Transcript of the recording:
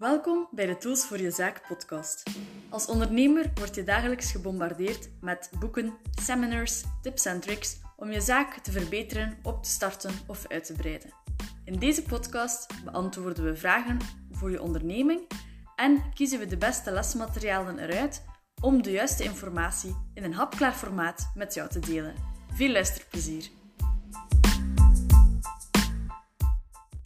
Welkom bij de Tools voor je zaak podcast. Als ondernemer word je dagelijks gebombardeerd met boeken, seminars, tips en tricks om je zaak te verbeteren, op te starten of uit te breiden. In deze podcast beantwoorden we vragen voor je onderneming en kiezen we de beste lesmaterialen eruit om de juiste informatie in een hapklaar formaat met jou te delen. Veel luisterplezier!